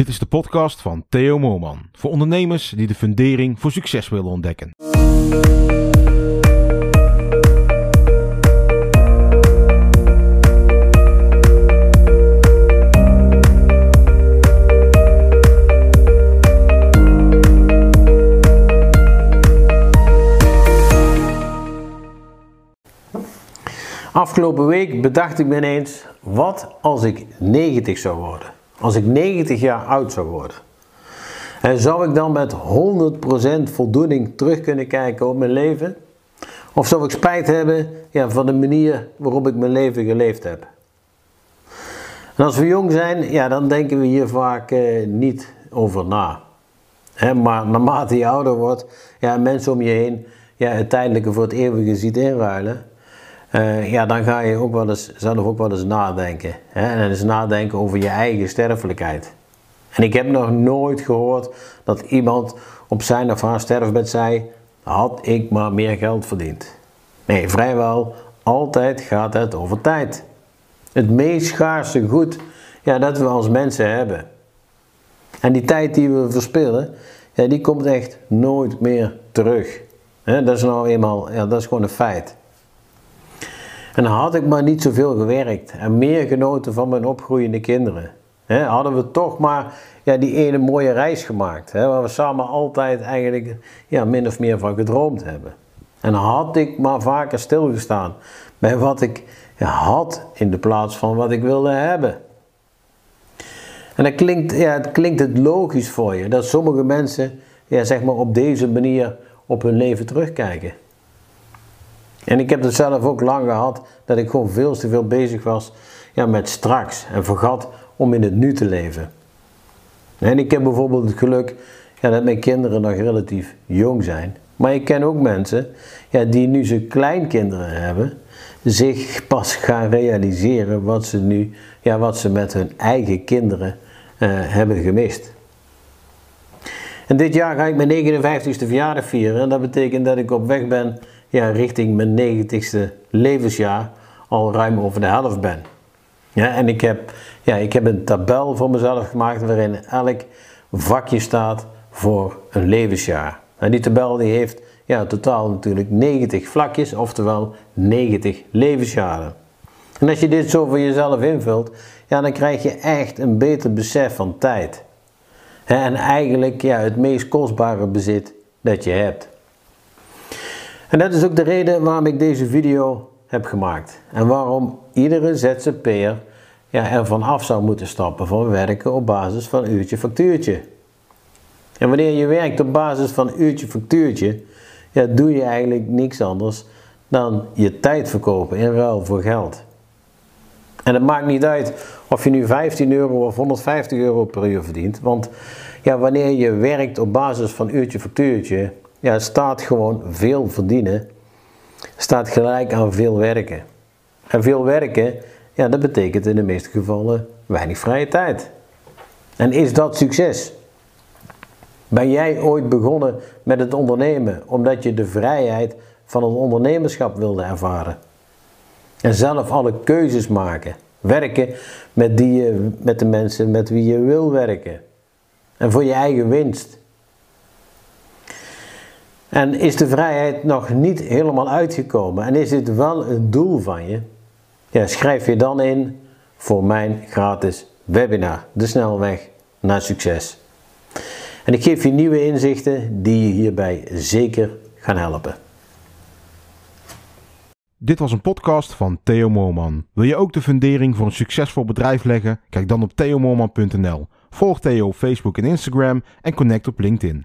Dit is de podcast van Theo Moorman. Voor ondernemers die de fundering voor succes willen ontdekken. Afgelopen week bedacht ik me ineens, wat als ik 90 zou worden? Als ik 90 jaar oud zou worden. En zou ik dan met 100% voldoening terug kunnen kijken op mijn leven? Of zou ik spijt hebben ja, van de manier waarop ik mijn leven geleefd heb? En als we jong zijn, ja, dan denken we hier vaak eh, niet over na. Maar naarmate je ouder wordt, ja, mensen om je heen ja, het tijdelijke voor het eeuwige ziet inruilen. Uh, ja, dan ga je ook wel eens, zelf ook wel eens nadenken. Hè? En eens nadenken over je eigen sterfelijkheid. En ik heb nog nooit gehoord dat iemand op zijn of haar sterfbed zei: had ik maar meer geld verdiend. Nee, vrijwel altijd gaat het over tijd. Het meest schaarse goed ja, dat we als mensen hebben. En die tijd die we verspillen, ja, die komt echt nooit meer terug. dat is nou eenmaal, ja, dat is gewoon een feit. En had ik maar niet zoveel gewerkt en meer genoten van mijn opgroeiende kinderen. hadden we toch maar ja, die ene mooie reis gemaakt, waar we samen altijd eigenlijk ja, min of meer van gedroomd hebben. En had ik maar vaker stilgestaan bij wat ik ja, had in de plaats van wat ik wilde hebben. En dan klinkt, ja, het klinkt het logisch voor je dat sommige mensen ja, zeg maar op deze manier op hun leven terugkijken. En ik heb het zelf ook lang gehad dat ik gewoon veel te veel bezig was ja, met straks en vergat om in het nu te leven. En ik heb bijvoorbeeld het geluk ja, dat mijn kinderen nog relatief jong zijn. Maar ik ken ook mensen ja, die nu ze kleinkinderen hebben, zich pas gaan realiseren wat ze nu, ja, wat ze met hun eigen kinderen uh, hebben gemist. En dit jaar ga ik mijn 59ste verjaardag vieren en dat betekent dat ik op weg ben ja, richting mijn 90ste levensjaar al ruim over de helft ben. Ja, en ik heb, ja, ik heb een tabel voor mezelf gemaakt waarin elk vakje staat voor een levensjaar. En die tabel die heeft ja, totaal natuurlijk 90 vlakjes, oftewel 90 levensjaren. En als je dit zo voor jezelf invult, ja, dan krijg je echt een beter besef van tijd. En eigenlijk ja, het meest kostbare bezit dat je hebt. En dat is ook de reden waarom ik deze video heb gemaakt. En waarom iedere ZZP'er ja, ervan af zou moeten stappen van werken op basis van uurtje factuurtje. En wanneer je werkt op basis van uurtje factuurtje, ja, doe je eigenlijk niks anders dan je tijd verkopen in ruil voor geld. En het maakt niet uit of je nu 15 euro of 150 euro per uur verdient, want ja, wanneer je werkt op basis van uurtje factuurtje, ja, staat gewoon veel verdienen, staat gelijk aan veel werken. En veel werken, ja, dat betekent in de meeste gevallen weinig vrije tijd. En is dat succes? Ben jij ooit begonnen met het ondernemen omdat je de vrijheid van het ondernemerschap wilde ervaren? En zelf alle keuzes maken. Werken met, die, met de mensen met wie je wil werken. En voor je eigen winst. En is de vrijheid nog niet helemaal uitgekomen en is dit wel een doel van je? Ja, schrijf je dan in voor mijn gratis webinar, De Snelweg naar Succes. En ik geef je nieuwe inzichten die je hierbij zeker gaan helpen. Dit was een podcast van Theo Moorman. Wil je ook de fundering voor een succesvol bedrijf leggen? Kijk dan op theomoorman.nl. Volg Theo op Facebook en Instagram en connect op LinkedIn.